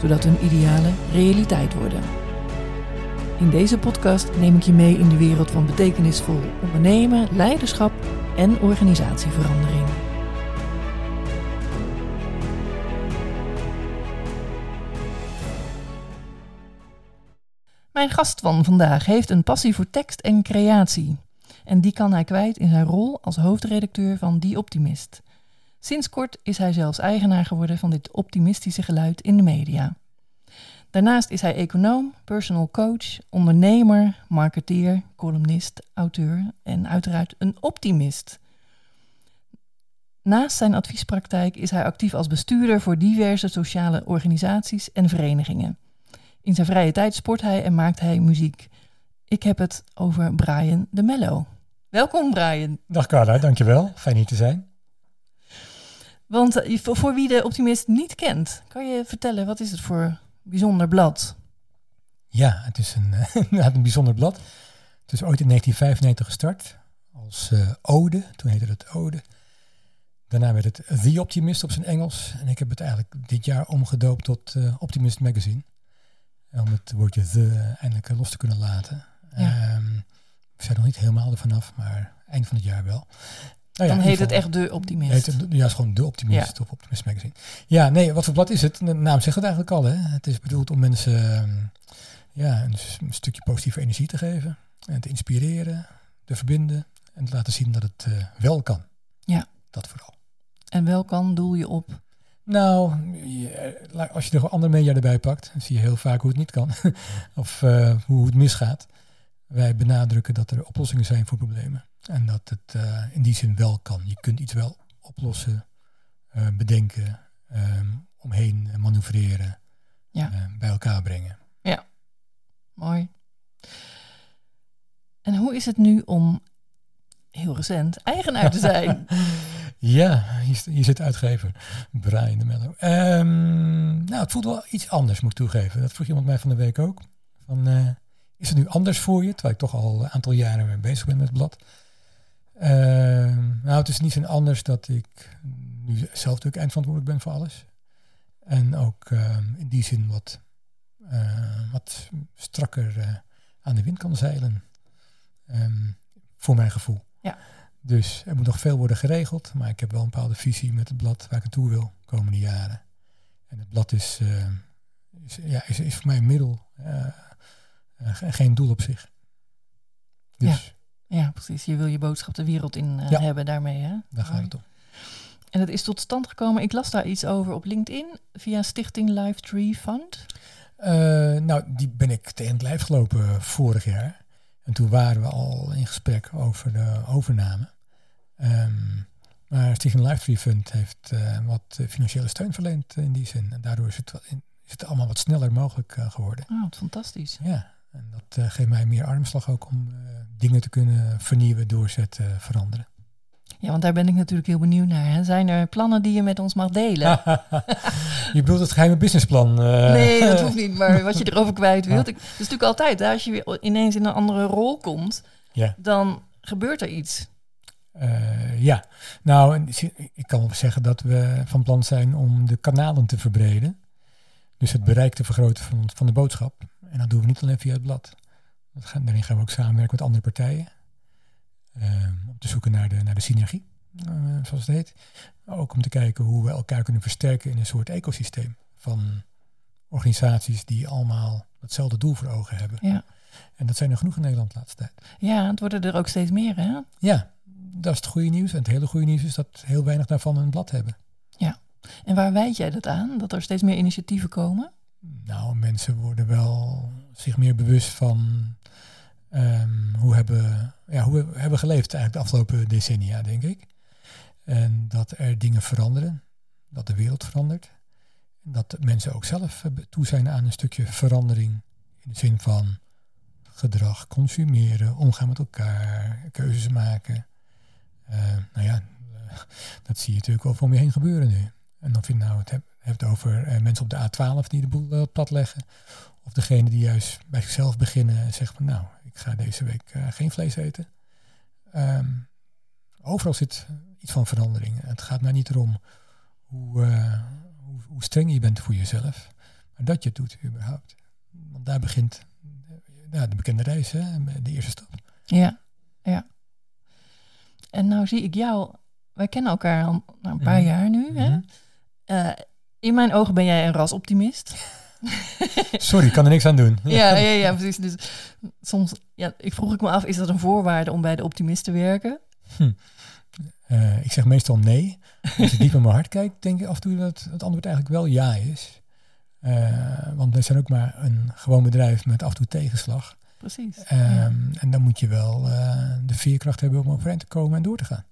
zodat hun idealen realiteit worden. In deze podcast neem ik je mee in de wereld van betekenisvol ondernemen, leiderschap en organisatieverandering. Mijn gast van vandaag heeft een passie voor tekst en creatie. En die kan hij kwijt in zijn rol als hoofdredacteur van Die Optimist. Sinds kort is hij zelfs eigenaar geworden van dit optimistische geluid in de media. Daarnaast is hij econoom, personal coach, ondernemer, marketeer, columnist, auteur en uiteraard een optimist. Naast zijn adviespraktijk is hij actief als bestuurder voor diverse sociale organisaties en verenigingen. In zijn vrije tijd sport hij en maakt hij muziek. Ik heb het over Brian de Mello. Welkom Brian. Dag Carla, dankjewel. Fijn hier te zijn. Want eh, voor, wie de optimist niet kent, kan je vertellen wat is het voor bijzonder blad? Ja, het is een, inderdaad een bijzonder blad. Het is ooit in 1995 gestart als uh, Ode. Toen heette het Ode. Daarna werd het The Optimist op zijn Engels. En ik heb het eigenlijk dit jaar omgedoopt tot uh, Optimist Magazine. Om het woordje the eindelijk los te kunnen laten. Ja. Um, we zijn nog niet helemaal er vanaf, maar eind van het jaar wel. Nou ja, Dan heet het echt De Optimist. Heet het, ja, is gewoon De Optimist Ja. op Optimist Magazine. Ja, nee, wat voor blad is het? De naam zegt het eigenlijk al. Hè? Het is bedoeld om mensen ehm, ja, een, een stukje positieve energie te geven. En te inspireren, te verbinden. En te laten zien dat het eh, wel kan. Ja. Dat vooral. En wel kan doel je op. Nou, als je er gewoon andere media erbij pakt, dan zie je heel vaak hoe het niet kan. of eh, hoe het misgaat. Wij benadrukken dat er oplossingen zijn voor problemen. En dat het eh, in die zin wel kan. Je kunt iets wel oplossen, eh, bedenken, ehm, omheen manoeuvreren, Ja. eh, bij elkaar brengen. Mooi. En hoe is het nu om, heel recent, eigenaar te zijn? Ja, hier, zit uitgever Brian de Mello. Ehm, nou, het voelt wel iets anders, moet ik toegeven. Dat vroeg iemand mij van de week ook. Van, is het nu anders voor je? Terwijl ik toch al een aantal jaren mee bezig ben met het blad. Ehm, nou, het is niet zo anders dat ik nu zelf natuurlijk eindverantwoordelijk ben voor alles. En ook ehm, in die zin wat, eh, wat strakker eh, aan de wind kan zeilen. Ehm, voor mijn gevoel. Ja. Dus er moet nog veel worden geregeld, maar ik heb wel een bepaalde visie met het blad waar ik naartoe wil de komende jaren. En het blad is, is, ja, is, is voor mij een middel, eh, ge- geen doel op zich. Dus ja, precies. Je wil je boodschap de wereld in eh, Ja. hebben daarmee. Hè? daar gaat het om. En het is tot stand gekomen. Ik las daar iets over op LinkedIn via Stichting Life Tree Fund. Eh, nou, die ben ik tegen het lijf gelopen vorig jaar. En toen waren we al in gesprek over de overname. Ehm, maar Stichting Life Fund heeft eh, wat eh, financiële steun verleend in die zin. En daardoor is het, in- is het allemaal wat sneller mogelijk eh, geworden. Oh, fantastisch. Ja, en dat eh, geeft mij meer armslag ook om eh, dingen te kunnen vernieuwen, doorzetten, veranderen. Ja, want daar ben ik natuurlijk heel benieuwd naar. Hè. Zijn er plannen die je met ons mag delen? je bedoelt het geheime businessplan? eh. Nee, dat hoeft niet. Maar wat je erover kwijt wilt. Ik, het is natuurlijk altijd, hè, als je weer ineens in een andere rol komt, Ja. dan gebeurt er iets. Eh, ja, nou, ik kan wel zeggen dat we van plan zijn om de kanalen te verbreden. Dus het bereik te vergroten van, van de boodschap. En dat doen we niet alleen via het blad. Dat gaan, daarin gaan we ook samenwerken met andere partijen. eh, om te zoeken naar de, naar de synergie, eh, zoals het heet. Maar ook om te kijken hoe we elkaar kunnen versterken in een soort ecosysteem van organisaties die allemaal hetzelfde doel voor ogen hebben. Ja. En dat zijn er genoeg in Nederland de laatste tijd. Ja, het worden er ook steeds meer, hè? Ja, dat is het goede nieuws. En het hele goede nieuws is dat heel weinig daarvan een blad hebben. En waar wijd jij dat aan? Dat er steeds meer initiatieven komen? Nou, mensen worden wel zich meer bewust van ehm, hoe, hebben, ja, hoe we hebben geleefd eigenlijk de afgelopen decennia, denk ik. En dat er dingen veranderen, dat de wereld verandert. Dat mensen ook zelf eh, toe zijn aan een stukje verandering. In de zin van gedrag, consumeren, omgaan met elkaar, keuzes maken. Uh, nou ja, dat zie je natuurlijk wel om je heen gebeuren nu. En dan vind ik nou, het hebt over mensen op de A12 die de boel plat leggen. Of degene die juist bij zichzelf beginnen en zeggen van nou, ik ga deze week geen vlees eten. Ehm, overal zit iets van verandering. Het gaat mij niet erom hoe, uh, hoe, hoe, streng je bent voor jezelf, maar dat je het doet überhaupt. Want daar begint ja, de bekende reis, hè, de eerste stap. Ja, ja. En nou zie ik jou, wij kennen elkaar al nou, een paar mhm. jaar nu. Hè? Mhm. Eh, in mijn ogen ben jij een rasoptimist. Sorry, ik kan er niks aan doen. ja, ja, ja, precies. Dus soms, ja, ik vroeg ik me af, is dat een voorwaarde om bij de optimist te werken? Hm. Uh, ik zeg meestal nee. Als ik diep in mijn hart kijk, denk ik af en toe dat het antwoord eigenlijk wel ja is. Uh, want wij zijn ook maar een gewoon bedrijf met af en toe tegenslag. Precies. Um, En dan moet je wel uh, de veerkracht hebben om overeind te komen en door te gaan.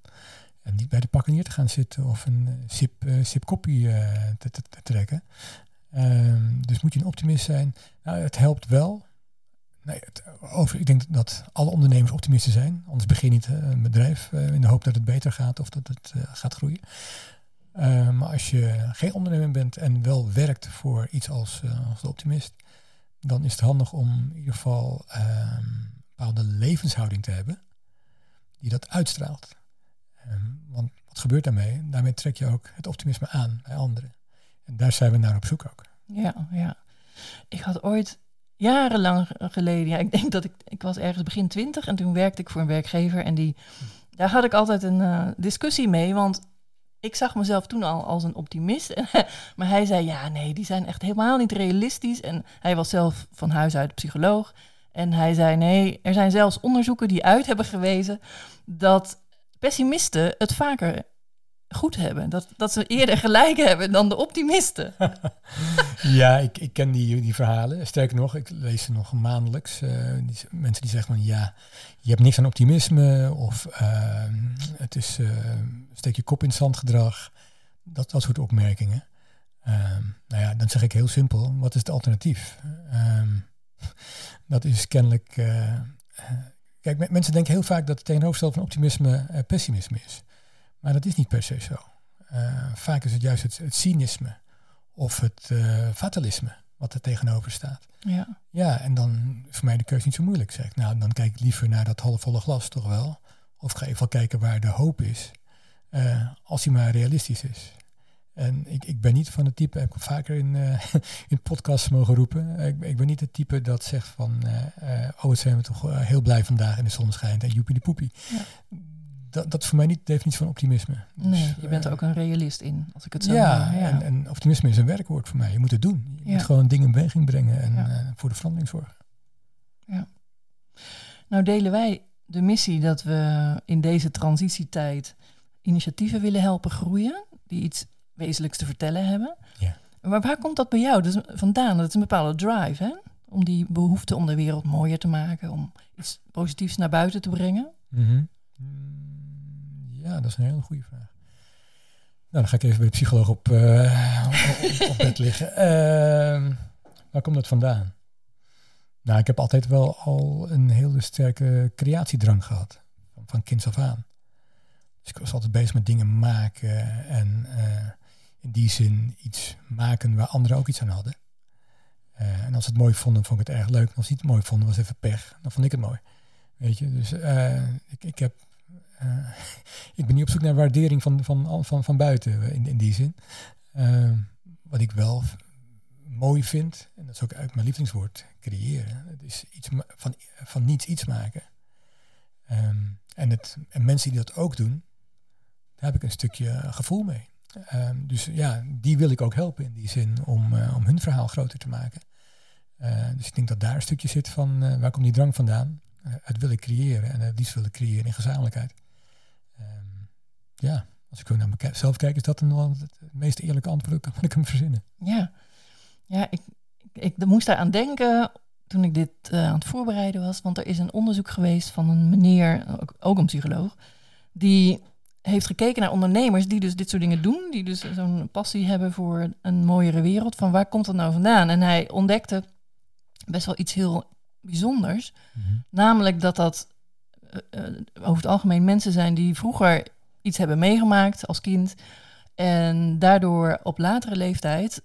Niet bij de pakken neer te gaan zitten of een sip, sip koppie te, te, te, trekken. Um, dus moet je een optimist zijn. Nou, het helpt wel over, ik denk dat alle ondernemers optimisten zijn. Anders begin je niet eh, een bedrijf in de hoop dat het beter gaat of dat het gaat groeien. Uh, maar als je geen ondernemer bent en wel werkt voor iets als, als de optimist, dan is het handig om in ieder geval ehm, een bepaalde levenshouding te hebben die dat uitstraalt. Um, want wat gebeurt daarmee? Daarmee trek je ook het optimisme aan bij anderen. En daar zijn we naar op zoek ook. Ja, ja. Ik had ooit jarenlang geleden, ja, ik denk dat ik, ik was ergens begin twintig en toen werkte ik voor een werkgever en die, daar had ik altijd een uh, discussie mee, want ik zag mezelf toen al als een optimist. maar hij zei, ja, nee, die zijn echt helemaal niet realistisch. En hij was zelf van huis uit psycholoog. En hij zei, nee, er zijn zelfs onderzoeken die uit hebben gewezen dat pessimisten het vaker goed hebben. Dat, dat ze eerder gelijk hebben dan de optimisten. ja, ik, ik ken die, die verhalen. Sterker nog, ik lees ze nog maandelijks. Uh, die, mensen die zeggen van ja, je hebt niks aan optimisme. Of uh, het is uh, steek je kop in het zand gedrag. Dat, dat soort opmerkingen. Ehm, nou ja, dan zeg ik heel simpel, wat is het alternatief? Ehm, dat is kennelijk... Eh, kijk, mensen denken heel vaak dat het tegenoverstel van optimisme pessimisme is. Maar dat is niet per se zo. Uh, vaak is het juist het, het cynisme of het uh, fatalisme wat er tegenover staat. Ja. ja, en dan is voor mij de keuze niet zo moeilijk. Zeg. Nou, dan kijk ik liever naar dat halfvolle glas toch wel. Of ga even wel kijken waar de hoop is. Als die maar realistisch is. En ik, ik ben niet van het type, heb ik vaker in, uh, in podcasts mogen roepen. Ik, ik ben niet het type dat zegt van, uh, oh het zijn we toch heel blij vandaag in de zon schijnt en joepie de poepie. Ja dat, dat is voor mij niet de definitie van optimisme. Nee, dus, je bent er ook een realist in, als ik het zo ja, ja. En, en, optimisme is een werkwoord voor mij. Je moet het doen. Je moet gewoon dingen in beweging brengen en voor de verandering zorgen. Ja. Nou delen wij de missie dat we in deze transitietijd initiatieven willen helpen groeien, die iets wezenlijks te vertellen hebben. Ja. Maar waar komt dat bij jou dus vandaan? Dat is een bepaalde drive, hè? Om die behoefte om de wereld mooier te maken, om iets positiefs naar buiten te brengen. Mm ja, dat is een hele goede vraag. Nou, dan ga ik even bij de psycholoog op, uh, op, op, bed liggen. Uh, waar komt dat vandaan? Nou, ik heb altijd wel al een hele sterke creatiedrang gehad. Van, van kinds af aan. Dus ik was altijd bezig met dingen maken. En uh, in die zin iets maken waar anderen ook iets aan hadden. Uh, en als ze het mooi vonden, vond ik het erg leuk. En als ze het mooi vonden, was even pech. Dan vond ik het mooi. Weet je, dus ik, ik heb uh, ik ben niet op zoek naar waardering van, van, van, van buiten in, in die zin. Wat ik wel mooi vind, en dat is ook uit mijn lievelingswoord, creëren. Het is iets van, van niets iets maken. Um, en, het, en mensen die dat ook doen, daar heb ik een stukje gevoel mee. Um, dus ja, die wil ik ook helpen in die zin om, uh, om hun verhaal groter te maken. Uh, dus ik denk dat daar een stukje zit van uh, waar komt die drang vandaan? het willen creëren en het liefst willen creëren in gezamenlijkheid ja, als ik naar mezelf kijk, is dat een, het meest eerlijke antwoord dat ik hem verzinnen. Ja, ja ik, ik, ik moest daar aan denken toen ik dit aan het voorbereiden was. Want er is een onderzoek geweest van een meneer, ook, ook een psycholoog, die heeft gekeken naar ondernemers die dus dit soort dingen doen, die dus zo'n passie hebben voor een mooiere wereld. Van waar komt dat nou vandaan? En hij ontdekte best wel iets heel bijzonders, Mhm. namelijk dat dat eh, eh, over het algemeen mensen zijn die vroeger iets hebben meegemaakt als kind en daardoor op latere leeftijd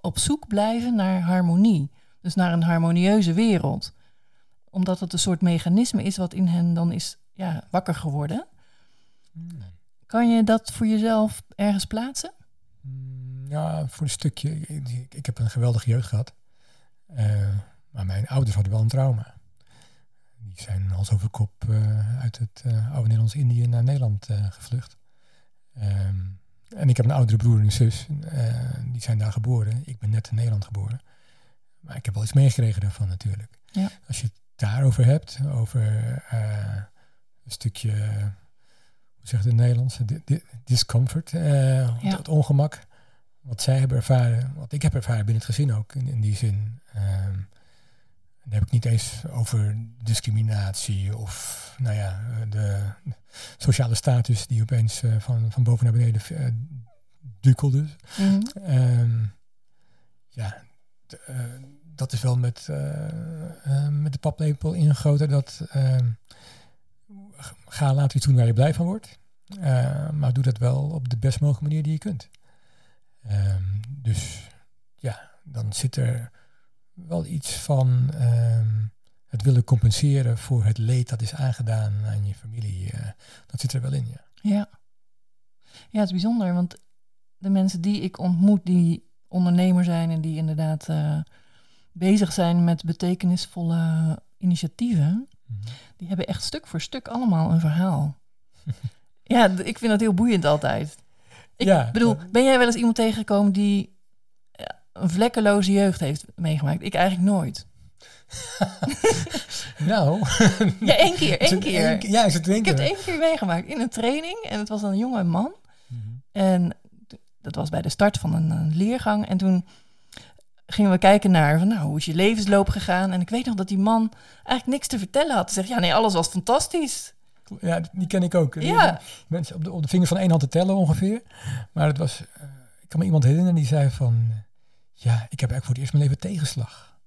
op zoek blijven naar harmonie. Dus naar een harmonieuze wereld. Omdat het een soort mechanisme is wat in hen dan is ja, wakker geworden. Kan je dat voor jezelf ergens plaatsen? Mm, Ja, voor een stukje. Ik, ik heb een geweldige jeugd gehad. Eh, maar mijn ouders hadden wel een trauma. Die zijn hals over kop eh, uit het eh, oude Nederlands-Indië naar Nederland gevlucht. Ehm, en ik heb een oudere broer en een zus. die zijn daar geboren. Ik ben net in Nederland geboren. Maar ik heb wel iets meegekregen daarvan natuurlijk. Ja. Als je het daarover hebt, over een stukje, hoe zeg je het in het Nederlands, Di- di- discomfort, eh, Ja. het ongemak, wat zij hebben ervaren, wat ik heb ervaren binnen het gezin ook in, in die zin. Ehm, dan heb ik niet eens over discriminatie of nou ja, de sociale status die opeens eh, van, van boven naar beneden eh, dukkelde. Mhm. Ehm, ja, dat is wel met, met de paplepel ingegoten. Dat ehm, ga later iets doen waar je blij van wordt. Eh, maar doe dat wel op de best mogelijke manier die je kunt. Ehm, dus ja, dan zit er wel iets van ehm, het willen compenseren voor het leed dat is aangedaan aan je familie. eh, dat zit er wel in, ja. Ja. ja, het is bijzonder, want de mensen die ik ontmoet, die ondernemer zijn en die inderdaad eh, bezig zijn met betekenisvolle initiatieven, die hebben echt stuk voor stuk allemaal een verhaal. ja, ik vind dat heel boeiend altijd. Ik Ja, bedoel, ben jij wel eens iemand tegengekomen die een vlekkeloze jeugd heeft meegemaakt? Ik eigenlijk nooit. Nou, Ja, één keer, één keer. keer- Ja, het één Ik heb keer? het één keer meegemaakt in een training en het was een jonge man. Mhm. En dat was bij de start van een, een leergang. En toen gingen we kijken naar, van, nou, hoe is je levensloop gegaan? En ik weet nog dat die man eigenlijk niks te vertellen had. Hij zegt, ja, nee, alles was fantastisch. Ja, die ken ik ook. Ja. Mensen op de, op de vingers van één hand te tellen ongeveer. Maar het was, eh, ik kan me iemand herinneren die zei van, ja, ik heb eigenlijk voor het eerst in mijn leven tegenslag.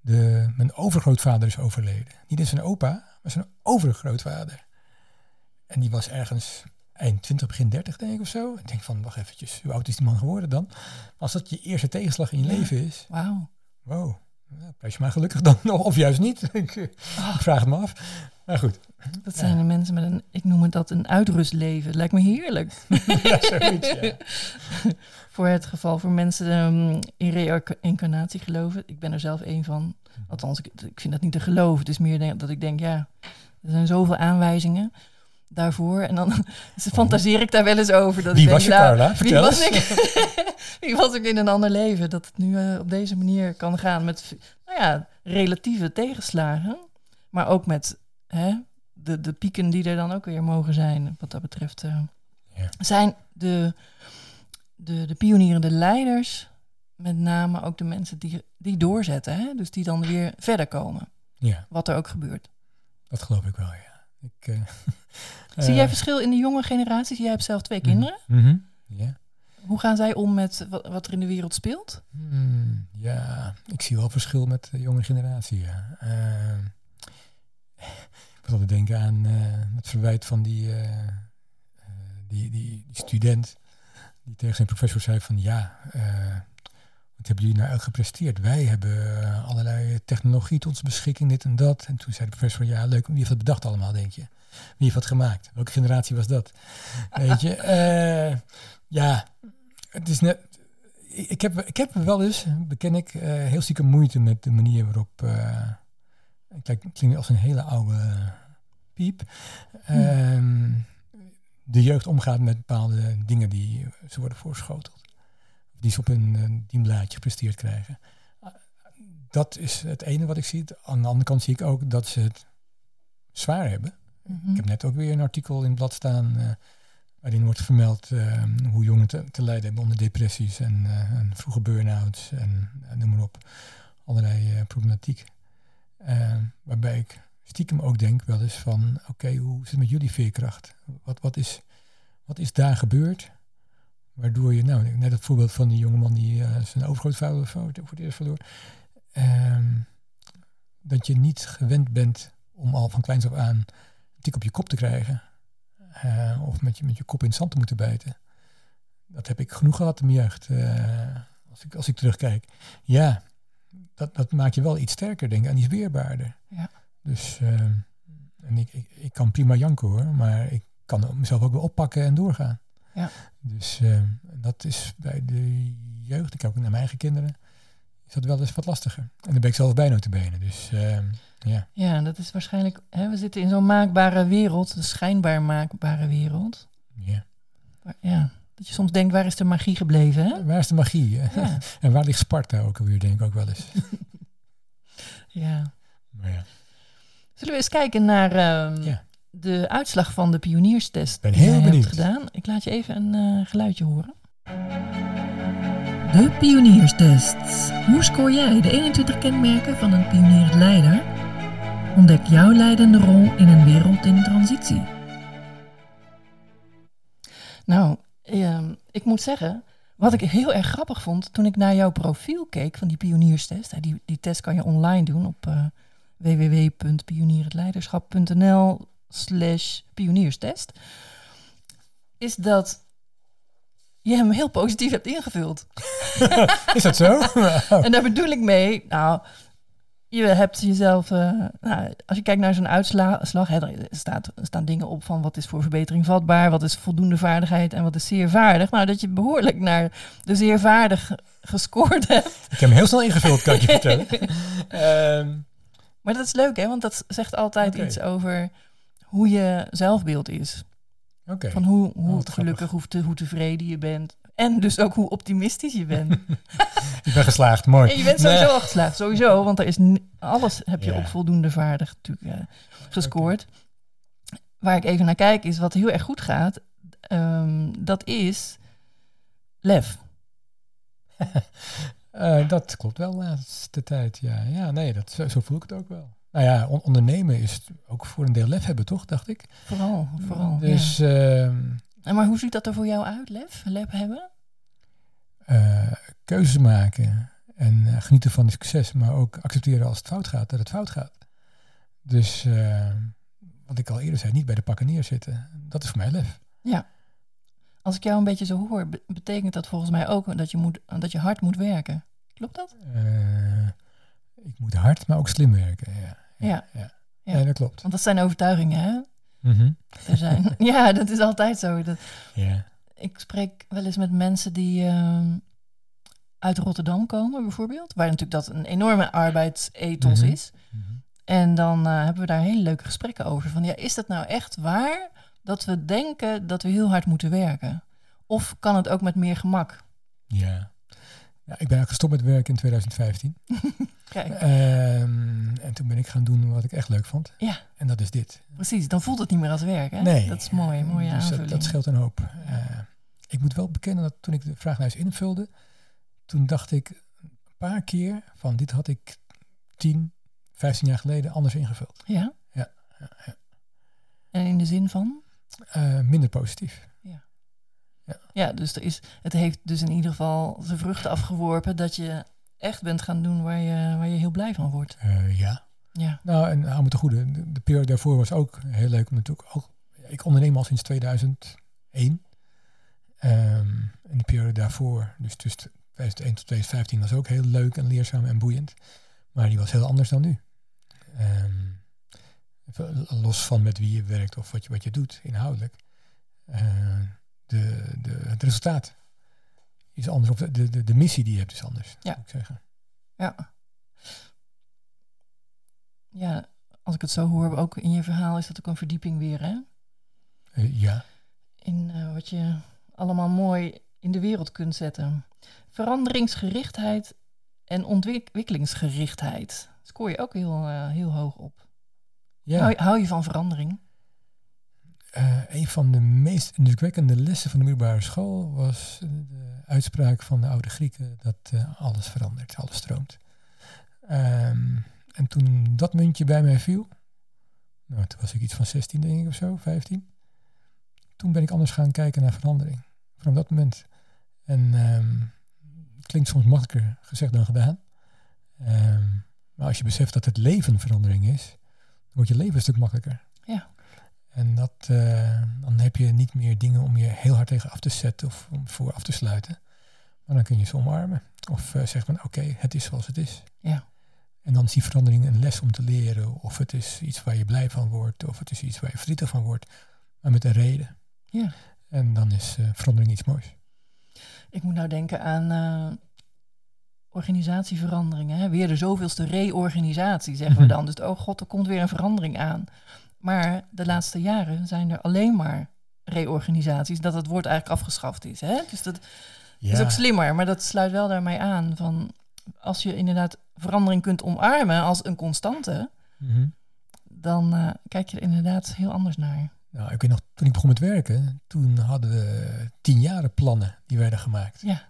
De, mijn overgrootvader is overleden. Niet eens zijn opa, maar zijn overgrootvader. En die was ergens eind 20, begin 30 denk ik of zo. Ik denk van, wacht eventjes, hoe oud is die man geworden dan? Als dat je eerste tegenslag in je Ja. leven is, Wauw. wow, nou, je maar gelukkig dan nog, of juist niet. ik, eh, ik vraag het me af. Maar goed, Dat zijn de mensen met een, ik noem het dat, een uitrustleven. Het lijkt me heerlijk. ja, zoiets, ja. voor het geval voor mensen um, in reïncarnatie geloven. Ik ben er zelf één van. Althans, ik, ik vind dat niet te geloven. Het is meer dat ik denk, ja, er zijn zoveel aanwijzingen daarvoor. En dan fantaseer ik daar wel eens over. Dat Wie ik was denk, je, nou, Carla? Wie was, eens. ik, wie was ik in een ander leven? Dat het nu eh, op deze manier kan gaan met nou ja, relatieve tegenslagen. Maar ook met hè, de, de pieken die er dan ook weer mogen zijn. Wat dat betreft eh, Ja. zijn de, de, de pionierende leiders met name ook de mensen die, die doorzetten. Hè? Dus die dan weer verder komen. Ja, Wat er ook gebeurt. dat geloof ik wel, ja. Ik, eh, Zie jij eh, verschil in de jonge generaties? Jij hebt zelf twee mhm, kinderen. mhm. Hoe gaan zij om met wat, wat er in de wereld speelt? Hmm, ja, ik zie wel verschil met de jonge generatie, ja. Eh, ik moet altijd denken aan eh, het verwijt van die, die, die, die student die tegen zijn professor zei van ja, wat hebben jullie nou uit gepresteerd? Wij hebben eh, allerlei technologie tot onze beschikking, dit en dat. En toen zei de professor, ja leuk, wie heeft dat bedacht allemaal, denk je? Wie heeft dat gemaakt? Welke generatie was dat? Weet je, eh, ja, het is net, ik heb, ik heb wel eens, beken ik, eh, heel stiekem moeite met de manier waarop. eh ik klink, klink als een hele oude piep. ehm, de jeugd omgaat met bepaalde dingen die ze worden voorschoteld. Die ze op hun eh, dienblaadje gepresteerd krijgen. Dat is het ene wat ik zie. Aan de andere kant zie ik ook dat ze het zwaar hebben. Mhm. Ik heb net ook weer een artikel in het blad staan eh, waarin wordt vermeld eh, hoe jongeren te, te lijden hebben onder depressies en, eh, en vroege burn-outs en eh, noem maar op. Allerlei problematiek. Eh, waarbij ik stiekem ook denk wel eens van, oké, hoe zit het met jullie veerkracht? Wat, wat is wat is daar gebeurd? Waardoor je, nou, net het voorbeeld van die jongeman die uh, zijn overgrootvader voor het eerst verloor. Ehm, dat je niet gewend bent om al van kleins af aan een tik op je kop te krijgen. Uh, of met je, met je kop in het zand te moeten bijten. Dat heb ik genoeg gehad in mijn jeugd. Uh, als, ik, als ik terugkijk. Ja, dat, dat maakt je wel iets sterker, denk ik, en iets weerbaarder. Ja. Dus, uh, en ik, ik, ik kan prima janken hoor, maar ik kan mezelf ook wel oppakken en doorgaan. Ja. Dus uh, dat is bij de jeugd, ik heb ook naar mijn eigen kinderen, is dat wel eens wat lastiger. En dan ben ik zelf bij te benen. Dus uh, ja. Ja, dat is waarschijnlijk, hè, we zitten in zo'n maakbare wereld, een schijnbaar maakbare wereld. Ja. Maar, ja, dat je soms denkt, waar is de magie gebleven? Hè? Waar is de magie? Ja. en waar ligt Sparta ook alweer, denk ik ook wel eens. ja. Maar ja. Zullen we eens kijken naar uh, Ja. De uitslag van de pionierstest Ben die heel jij benieuwd. hebt gedaan? Ik laat je even een eh, geluidje horen. De pionierstest. Hoe scoor jij de 21 kenmerken van een pionierend leider? Ontdek jouw leidende rol in een wereld in transitie. Nou, ehm, ik moet zeggen, wat ik heel erg grappig vond toen ik naar jouw profiel keek van die pionierstest. Die, die test kan je online doen op eh www.pionierhetleiderschap.nl slash pionierstest. Is dat je hem heel positief hebt ingevuld. Is dat zo? En daar bedoel ik mee, nou, je hebt jezelf, eh, nou, als je kijkt naar zo'n uitslag, hè, er, staat, er staan dingen op van wat is voor verbetering vatbaar, wat is voldoende vaardigheid en wat is zeer vaardig. Nou, dat je behoorlijk naar de zeer vaardig gescoord hebt. Ik heb hem heel snel ingevuld, kan ik je vertellen. Ehm, Maar dat is leuk, hè, want dat zegt altijd iets over hoe je zelfbeeld is. Van hoe, hoe Oh, gelukkig, hoe, te, hoe tevreden je bent. En dus ook hoe optimistisch je bent. Ik ben geslaagd, mooi. En je bent sowieso al geslaagd, sowieso. Want er is alles heb je Ja. op voldoende vaardig natuurlijk eh, gescoord. Waar ik even naar kijk is wat heel erg goed gaat. Ehm, dat is lef. Eh, dat klopt wel de laatste tijd, ja. Ja, nee, dat, zo, zo voel ik het ook wel. Nou ja, on- ondernemen is ook voor een deel lef hebben, toch, dacht ik. Vooral, vooral. Dus ja. ehm, En maar hoe ziet dat er voor jou uit, lef? Lef hebben? eh, keuzes maken en eh, genieten van het succes, maar ook accepteren als het fout gaat, dat het fout gaat. Dus eh, wat ik al eerder zei, niet bij de pakken neerzitten. Dat is voor mij lef. Als ik jou een beetje zo hoor, be- betekent dat volgens mij ook dat je, moet, dat je hard moet werken. Klopt dat? Eh, ik moet hard, maar ook slim werken. Ja, Ja. ja. Ja. ja dat klopt. Want dat zijn overtuigingen, hè? Mhm. Er zijn, ja, dat is altijd zo. Dat, Ja. ik spreek wel eens met mensen die ehm, uit Rotterdam komen, bijvoorbeeld. Waar natuurlijk dat een enorme arbeidsethos Mhm. is. Mhm. En dan eh, hebben we daar hele leuke gesprekken over. Van ja, is dat nou echt waar dat we denken dat we heel hard moeten werken? Of kan het ook met meer gemak? Ja. Ja. Ik ben eigenlijk gestopt met werken in 2015. Kijk, Ehm, en toen ben ik gaan doen wat ik echt leuk vond. Ja. En dat is dit. precies. Dan voelt het niet meer als werk, hè? Nee. Dat is mooi, mooie dus dat, aanvulling. dat scheelt een hoop. Eh, ik moet wel bekennen dat toen ik de vragenlijst invulde, toen dacht ik een paar keer van dit had ik 10, 15 jaar geleden anders ingevuld. Ja? Ja, ja, ja. En in de zin van? Eh, minder positief. Ja, dus er is, het heeft dus in ieder geval zijn vruchten afgeworpen dat je echt bent gaan doen waar je, waar je heel blij van wordt. Eh, ja. Ja, Nou, en hou me te goede. De, de periode daarvoor was ook heel leuk. Om natuurlijk ook, ik onderneem al sinds 2001. Ehm, en de periode daarvoor, dus tussen 2001 tot 2015, was ook heel leuk en leerzaam en boeiend. Maar die was heel anders dan nu. Ehm, los van met wie je werkt of wat je, wat je doet inhoudelijk. Eh, de, de, het resultaat is anders. Of de, de, de missie die je hebt is anders, Ja. ik zeggen. ja. Ja, als ik het zo hoor, ook in je verhaal is dat ook een verdieping weer, hè? Eh, ja. In eh, wat je allemaal mooi in de wereld kunt zetten. Veranderingsgerichtheid en ontwikkelingsgerichtheid. Scoor je ook heel, eh, heel hoog op. ja. Hou, hou je van verandering? Eh, een van de meest indrukwekkende lessen van de middelbare school was eh, de uitspraak van de oude Grieken dat eh, alles verandert, alles stroomt. Ehm, en toen dat muntje bij mij viel, nou, toen was ik iets van 16 denk ik of zo, 15. toen ben ik anders gaan kijken naar verandering. Vanaf dat moment. En ehm, het klinkt soms makkelijker gezegd dan gedaan. Ehm, maar als je beseft dat het leven verandering is, dan wordt je leven een stuk makkelijker. En dat, eh, dan heb je niet meer dingen om je heel hard tegen af te zetten of om voor af te sluiten. Maar dan kun je ze omarmen. Of uh, zeg van oké, het is zoals het is. Ja. En dan is die verandering een les om te leren. Of het is iets waar je blij van wordt. Of het is iets waar je verdrietig van wordt. Maar met een reden. Ja. En dan is uh, verandering iets moois. Ik moet nou denken aan organisatieveranderingen. Hè? Weer de zoveelste reorganisatie, zeggen we dan. Dus oh god, er komt weer een verandering aan. Maar de laatste jaren zijn er alleen maar reorganisaties. Dat het woord eigenlijk afgeschaft is. Hè? Dus dat ja. is ook slimmer. Maar dat sluit wel daarmee aan van... als je inderdaad verandering kunt omarmen als een constante... Mm -hmm. dan uh, kijk je er inderdaad heel anders naar. Nou, ik weet nog, toen ik begon met werken, toen hadden we tien plannen die werden gemaakt. Ja.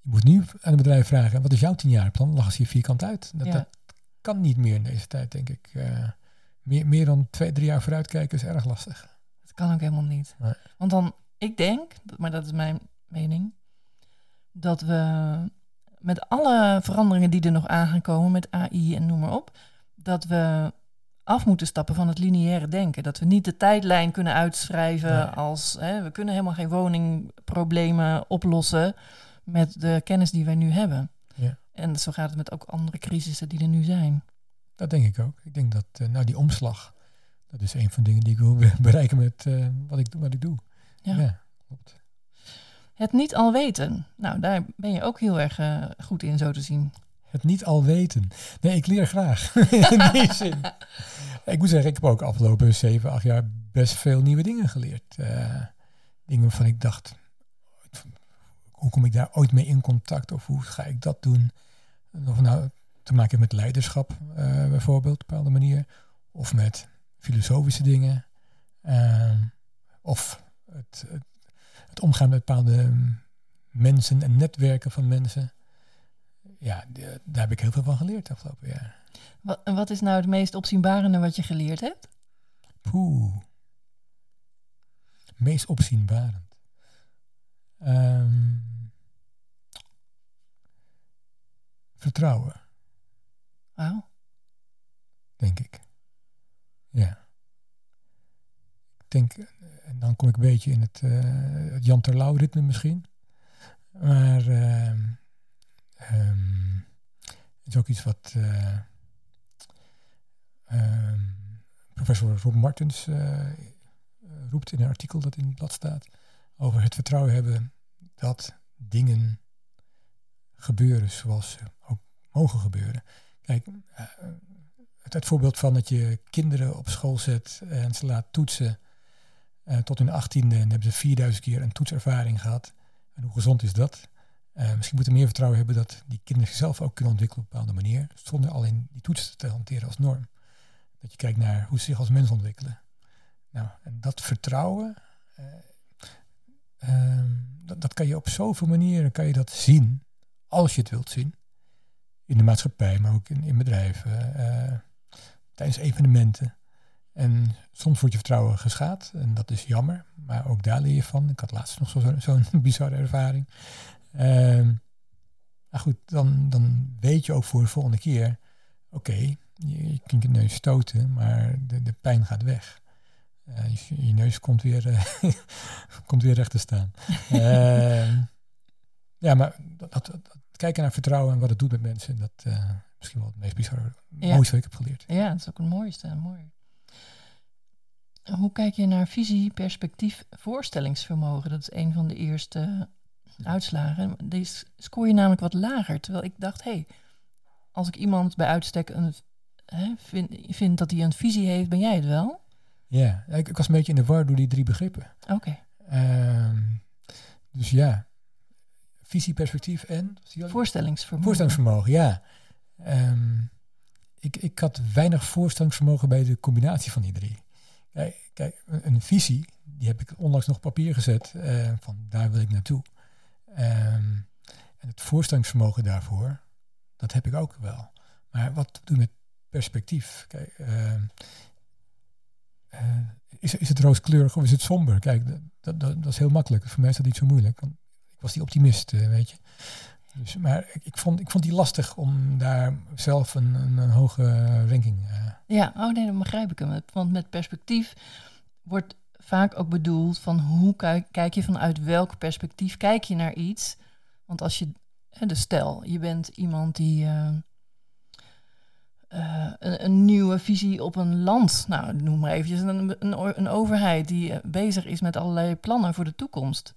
Je moet nu aan een bedrijf vragen, wat is jouw plan? Dan lag ze hier vierkant uit. Dat, ja. dat, kan niet meer in deze tijd, denk ik. Uh, meer, meer dan twee, drie jaar vooruit kijken is erg lastig. Dat kan ook helemaal niet. Nee. Want dan, ik denk, maar dat is mijn mening, dat we met alle veranderingen die er nog aan gaan komen, met AI en noem maar op, dat we af moeten stappen van het lineaire denken. Dat we niet de tijdlijn kunnen uitschrijven nee. als hè, we kunnen helemaal geen woningproblemen oplossen met de kennis die wij nu hebben. Ja. En zo gaat het met ook andere crisissen die er nu zijn. Dat denk ik ook. Ik denk dat uh, nou die omslag, dat is een van de dingen die ik wil bereiken met uh, wat, ik, wat ik doe. Ja. ja, klopt. Het niet al weten. Nou, daar ben je ook heel erg uh, goed in, zo te zien. Het niet al weten. Nee, ik leer graag. in die zin. Ik moet zeggen, ik heb ook afgelopen zeven, acht jaar best veel nieuwe dingen geleerd. Dingen waarvan ik dacht, hoe kom ik daar ooit mee in contact? Of hoe ga ik dat doen? Of nou te maken met leiderschap uh, bijvoorbeeld, op een bepaalde manier. Of met filosofische dingen. Uh, of het, het, het, omgaan met bepaalde mensen en netwerken van mensen. Ja, daar heb ik heel veel van geleerd afgelopen jaar. Wat, en wat is nou het meest opzienbarende wat je geleerd hebt? Poeh. Meest opzienbarend. Um, vertrouwen. Wauw. Denk ik. Ja. Ik denk, en dan kom ik een beetje in het, uh, het Jan Terlouw ritme misschien. Maar uh, um, het is ook iets wat... Uh, Um, professor Rob Martens uh, roept in een artikel dat in het blad staat over het vertrouwen hebben dat dingen gebeuren zoals ze ook mogen gebeuren. Kijk, uh, het, voorbeeld van dat je kinderen op school zet en ze laat toetsen uh, tot hun achttiende en hebben ze 4000 keer een toetservaring gehad. En hoe gezond is dat? Uh, misschien moeten we meer vertrouwen hebben dat die kinderen zichzelf ook kunnen ontwikkelen op een bepaalde manier, zonder alleen die toetsen te hanteren als norm. Dat je kijkt naar hoe ze zich als mens ontwikkelen. Nou, en dat vertrouwen, uh, dat, dat, kan je op zoveel manieren kan je dat zien, als je het wilt zien. In de maatschappij, maar ook in, in bedrijven, uh, tijdens evenementen. En soms wordt je vertrouwen geschaad en dat is jammer, maar ook daar leer je van. Ik had laatst nog zo'n zo, bizarre ervaring. Ehm, maar goed, dan, dan weet je ook voor de volgende keer, oké, okay, je, je kunt je neus stoten, maar de, de pijn gaat weg. Uh, je, je, neus komt weer, uh, komt weer recht te staan. uh, ja, maar dat, dat, kijken naar vertrouwen en wat het doet met mensen, dat uh, misschien wel het meest bizarre, ja. mooiste wat ik heb geleerd. Ja, dat is ook het mooiste. Mooi. Hoe kijk je naar visie, perspectief, voorstellingsvermogen? Dat is een van de eerste uitslagen. Deze scoor je namelijk wat lager. Terwijl ik dacht, hé, hey, als ik iemand bij uitstek een hè, vind, vind dat hij een visie heeft, ben jij het wel? Ja, ik, ik was een beetje in de war door die drie begrippen. Oké. Okay. Um, dus ja, visie, perspectief en? Voorstellingsvermogen. Voorstellingsvermogen, ja. Um, ik, ik had weinig voorstellingsvermogen bij de combinatie van die drie. Kijk, kijk een, visie, die heb ik onlangs nog op papier gezet, uh, van daar wil ik naartoe. Um, en het voorstellingsvermogen daarvoor, dat heb ik ook wel. Maar wat doe je met perspectief. Kijk, uh, is, is het rooskleurig of is het somber? Kijk, dat, dat, dat, is heel makkelijk. Voor mij is dat niet zo moeilijk. Want ik was die optimist, weet je. Dus, maar ik, vond, ik vond die lastig om daar zelf een, een, een hoge ranking. Uh. Ja, oh nee, dan begrijp ik hem. Want met perspectief wordt vaak ook bedoeld van hoe kijk, je vanuit welk perspectief kijk je naar iets. Want als je, dus stel, je bent iemand die uh, een, een, nieuwe visie op een land, nou noem maar eventjes een, een, een overheid die bezig is met allerlei plannen voor de toekomst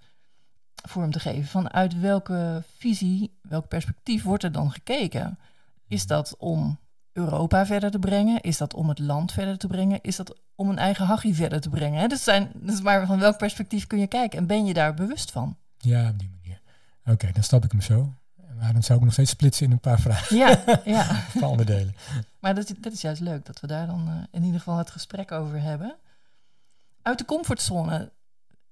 vorm te geven. Vanuit welke visie, welk perspectief wordt er dan gekeken? Is dat om Europa verder te brengen? Is dat om het land verder te brengen? Is dat om een eigen hachie verder te brengen? Dus, zijn, dus maar van welk perspectief kun je kijken? En ben je daar bewust van? Ja, op die manier. Oké, dan stap ik hem zo. Maar dan zou ik nog steeds splitsen in een paar vragen. Ja, ja. een paar onderdelen. Maar dat, dat is juist leuk, dat we daar dan uh, in ieder geval het gesprek over hebben. Uit de comfortzone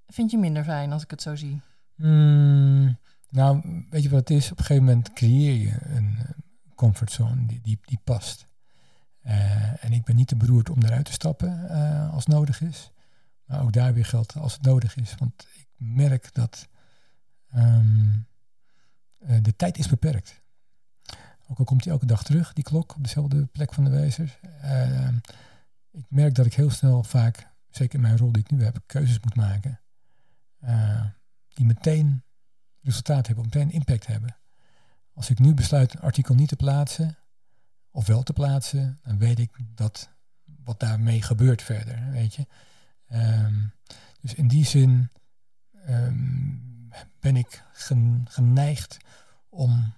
vind je minder fijn als ik het zo zie? Hmm, nou, weet je wat het is? Op een gegeven moment creëer je een comfortzone die, die, die past. Uh, en ik ben niet te beroerd om eruit te stappen uh, als nodig is. Maar ook daar weer geldt als het nodig is. Want ik merk dat uh, de tijd is beperkt. Ook al komt hij elke dag terug, die klok, op dezelfde plek van de wijzers. Ehm, ik merk dat ik heel snel vaak, zeker in mijn rol die ik nu heb, keuzes moet maken die meteen resultaat hebben, meteen impact hebben. Als ik nu besluit een artikel niet te plaatsen, of wel te plaatsen, dan weet ik dat wat daarmee gebeurt verder, weet je. Um, dus in die zin um, ben ik geneigd om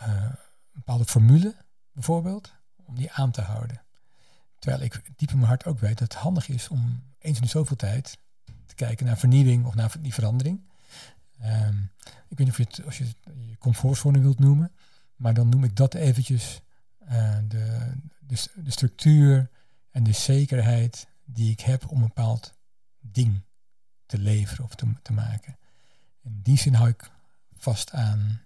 uh, een bepaalde formule, bijvoorbeeld, om die aan te houden. Terwijl ik diep in mijn hart ook weet dat het handig is om eens in zoveel tijd te kijken naar vernieuwing of naar die verandering. Um, ik weet niet of je het, als je je comfortzone wilt noemen, maar dan noem ik dat eventjes uh, de, de, de, structuur en de zekerheid die ik heb om een bepaald ding te leveren of te, te maken. In die zin hou ik vast aan,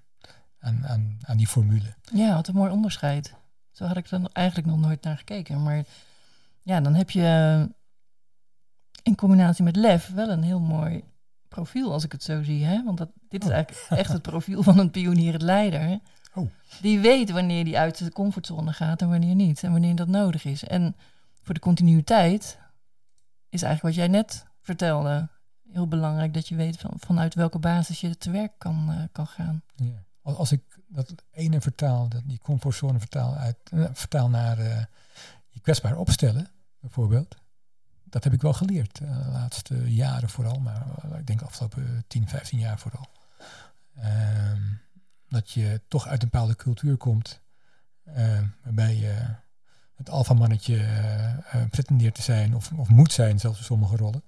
aan, aan, aan die formule. Ja, wat een mooi onderscheid. Zo had ik er eigenlijk nog nooit naar gekeken. Maar ja, dan heb je in combinatie met lef wel een heel mooi profiel, als ik het zo zie. Hè? Want dat, dit is oh. eigenlijk echt het profiel van een pionier, het leider. Oh. Die weet wanneer die uit de comfortzone gaat en wanneer niet. En wanneer dat nodig is. En voor de continuïteit is eigenlijk wat jij net vertelde. Heel belangrijk dat je weet van, vanuit welke basis je te werk kan, uh, kan gaan. Ja. Als ik dat ene vertaal, dat die comfortzone vertaal, uit, uh, vertaal naar uh, je kwetsbaar opstellen, bijvoorbeeld dat heb ik wel geleerd uh, de laatste jaren vooral, maar uh, ik denk de afgelopen 10, 15 jaar vooral. Uh, dat je toch uit een bepaalde cultuur komt, ehm, waarbij je het alfamannetje uh, pretendeert te zijn of, of moet zijn, zelfs in sommige rollen.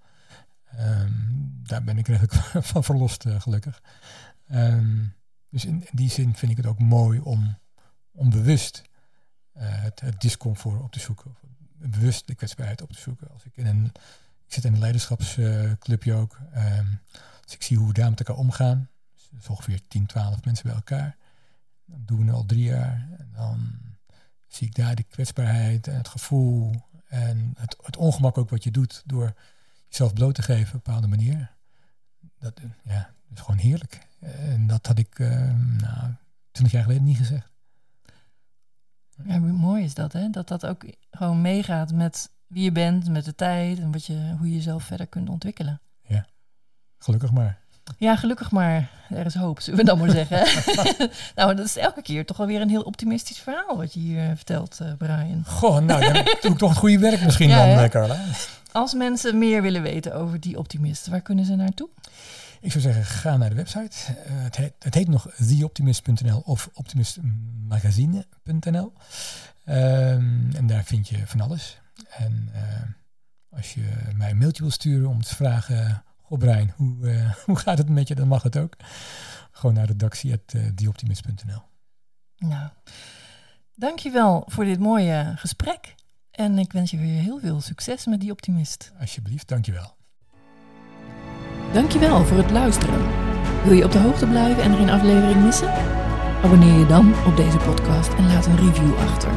Ehm, daar ben ik redelijk van verlost, gelukkig. dus in, die zin vind ik het ook mooi om, om bewust het, het discomfort op te zoeken bewust de kwetsbaarheid op te zoeken. Als ik in een, ik zit in een leiderschapsclubje ook. Um, als ik zie hoe we daar met elkaar omgaan, dus ongeveer 10, 12 mensen bij elkaar. Dan doen we al drie jaar. En dan zie ik daar de kwetsbaarheid en het gevoel en het, het ongemak ook wat je doet door jezelf bloot te geven op een bepaalde manier. Dat, ja, dat is gewoon heerlijk. En dat had ik uh, nou, 20 jaar geleden niet gezegd. Ja, mooi is dat, hè? Dat dat ook gewoon meegaat met wie je bent, met de tijd en wat je, hoe je jezelf verder kunt ontwikkelen. Ja, gelukkig maar. Ja, gelukkig maar. Er is hoop, zullen we dan maar zeggen. nou, dat is elke keer toch wel weer een heel optimistisch verhaal wat je hier eh, vertelt, uh, Brian. Goh, nou, dan doe ik toch het goede werk misschien dan, hè? Eh, Carla. Als mensen meer willen weten over die optimist, waar kunnen ze naartoe? Ik zou zeggen, ga naar de website. Uh, het, heet, het, heet, nog theoptimist.nl of optimistmagazine.nl. Um, en daar vind je van alles. En uh, als je mij een mailtje wil sturen om te vragen, goh Brian, hoe, uh, hoe gaat het met je? Dan mag het ook. Gewoon naar redactie.theoptimist.nl. Nou, dankjewel voor dit mooie gesprek. En ik wens je weer heel veel succes met die optimist. Alsjeblieft, dankjewel. Dankjewel voor het luisteren. Wil je op de hoogte blijven en geen aflevering missen? Abonneer je dan op deze podcast en laat een review achter.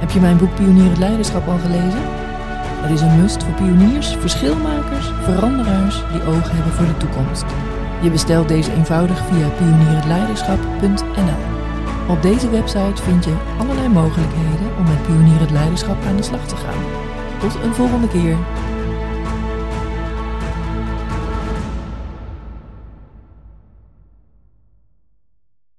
Heb je mijn boek Pionier het Leiderschap al gelezen? Het is een must voor pioniers, verschilmakers, veranderaars die oog hebben voor de toekomst. Je bestelt deze eenvoudig via pionierhetleiderschap.nl. Op deze website vind je allerlei mogelijkheden om met pionier het leiderschap aan de slag te gaan. Tot een volgende keer.